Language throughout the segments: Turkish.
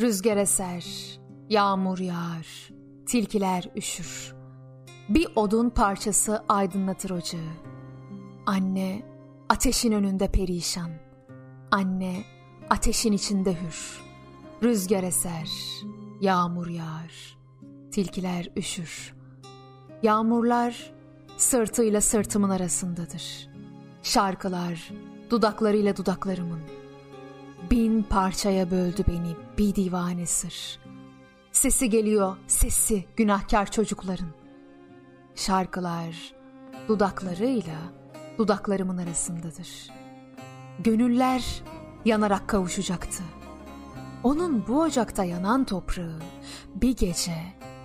Rüzgar eser, yağmur yağar, tilkiler üşür. Bir odun parçası aydınlatır ocağı. Anne ateşin önünde perişan. Anne ateşin içinde hür. Rüzgar eser, yağmur yağar, tilkiler üşür. Yağmurlar sırtıyla sırtımın arasındadır. Şarkılar dudaklarıyla dudaklarımın. Bin parçaya böldü beni bir divane sır. Sesi geliyor, sesi günahkar çocukların. Şarkılar dudaklarıyla dudaklarımın arasındadır. Gönüller yanarak kavuşacaktı. Onun bu ocakta yanan toprağı bir gece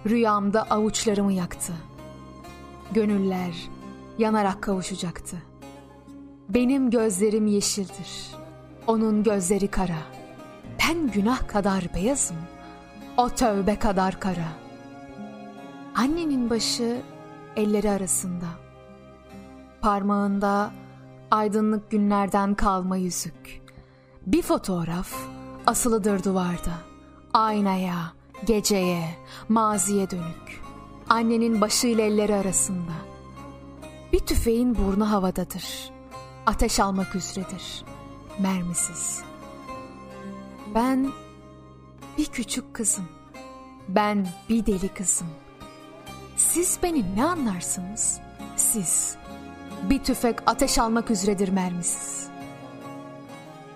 rüyamda avuçlarımı yaktı. Gönüller yanarak kavuşacaktı. Benim gözlerim yeşildir. Onun gözleri kara. Ben günah kadar beyazım. O tövbe kadar kara. Annenin başı elleri arasında. Parmağında aydınlık günlerden kalma yüzük. Bir fotoğraf asılıdır duvarda. Aynaya, geceye, maziye dönük. Annenin başıyla elleri arasında. Bir tüfeğin burnu havadadır. Ateş almak üzeredir. Mermisiz. Ben bir küçük kızım. Ben bir deli kızım. Siz beni ne anlarsınız? Siz. Bir tüfek ateş almak üzeredir mermisiz.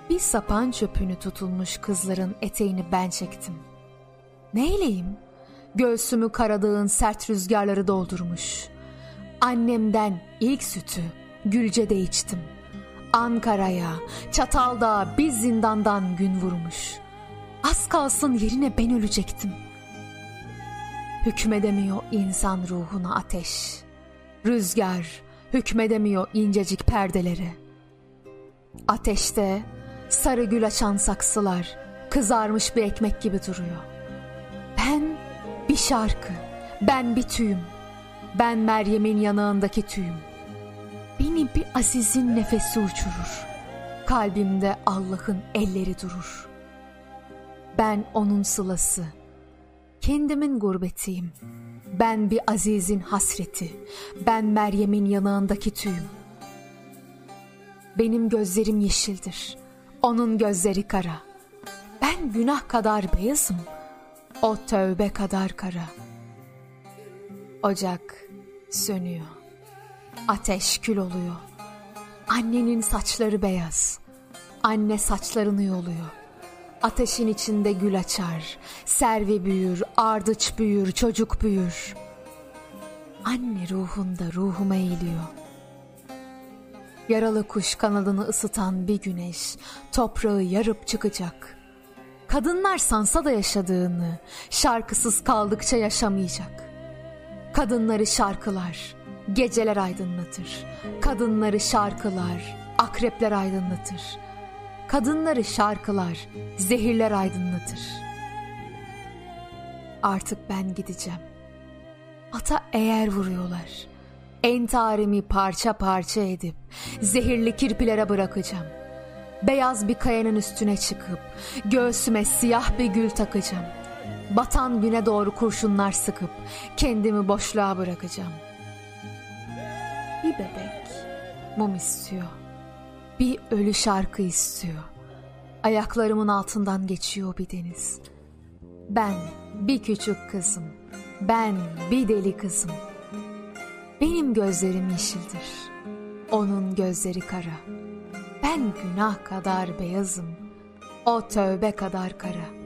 Bir sapan çöpünü tutulmuş kızların eteğini ben çektim. Neyleyim? Göğsümü karadığın sert rüzgarları doldurmuş. Annemden ilk sütü Gülce'de içtim. Ankara'ya, Çatal'da bir zindandan gün vurmuş. Az kalsın yerine ben ölecektim. Hükmedemiyor insan ruhuna ateş. Rüzgar hükmedemiyor incecik perdeleri. Ateşte sarı gül açan saksılar kızarmış bir ekmek gibi duruyor. Ben bir şarkı, ben bir tüyüm. Ben Meryem'in yanağındaki tüyüm. Beni bir azizin nefesi uçurur. Kalbimde Allah'ın elleri durur. Ben onun sılası. Kendimin gurbetiyim. Ben bir azizin hasreti. Ben Meryem'in yanağındaki tüyüm. Benim gözlerim yeşildir. Onun gözleri kara. Ben günah kadar beyazım. O tövbe kadar kara. Ocak sönüyor. Ateş kül oluyor. Annenin saçları beyaz. Anne saçlarını yoluyor. Ateşin içinde gül açar. Servi büyür, ardıç büyür, çocuk büyür. Anne ruhunda ruhuma eğiliyor. Yaralı kuş kanadını ısıtan bir güneş toprağı yarıp çıkacak. Kadınlar sansa da yaşadığını, şarkısız kaldıkça yaşamayacak. Kadınları şarkılar, geceler aydınlatır. Kadınları şarkılar, akrepler aydınlatır. Kadınları şarkılar, zehirler aydınlatır. Artık ben gideceğim. Ata eğer vuruyorlar. Entarimi parça parça edip zehirli kirpilere bırakacağım. Beyaz bir kayanın üstüne çıkıp göğsüme siyah bir gül takacağım. Batan güne doğru kurşunlar sıkıp kendimi boşluğa bırakacağım. Bebek mum istiyor. Bir ölü şarkı istiyor. Ayaklarımın altından geçiyor bir deniz. Ben bir küçük kızım. Ben bir deli kızım. Benim gözlerim yeşildir. Onun gözleri kara. Ben günah kadar beyazım. O tövbe kadar kara.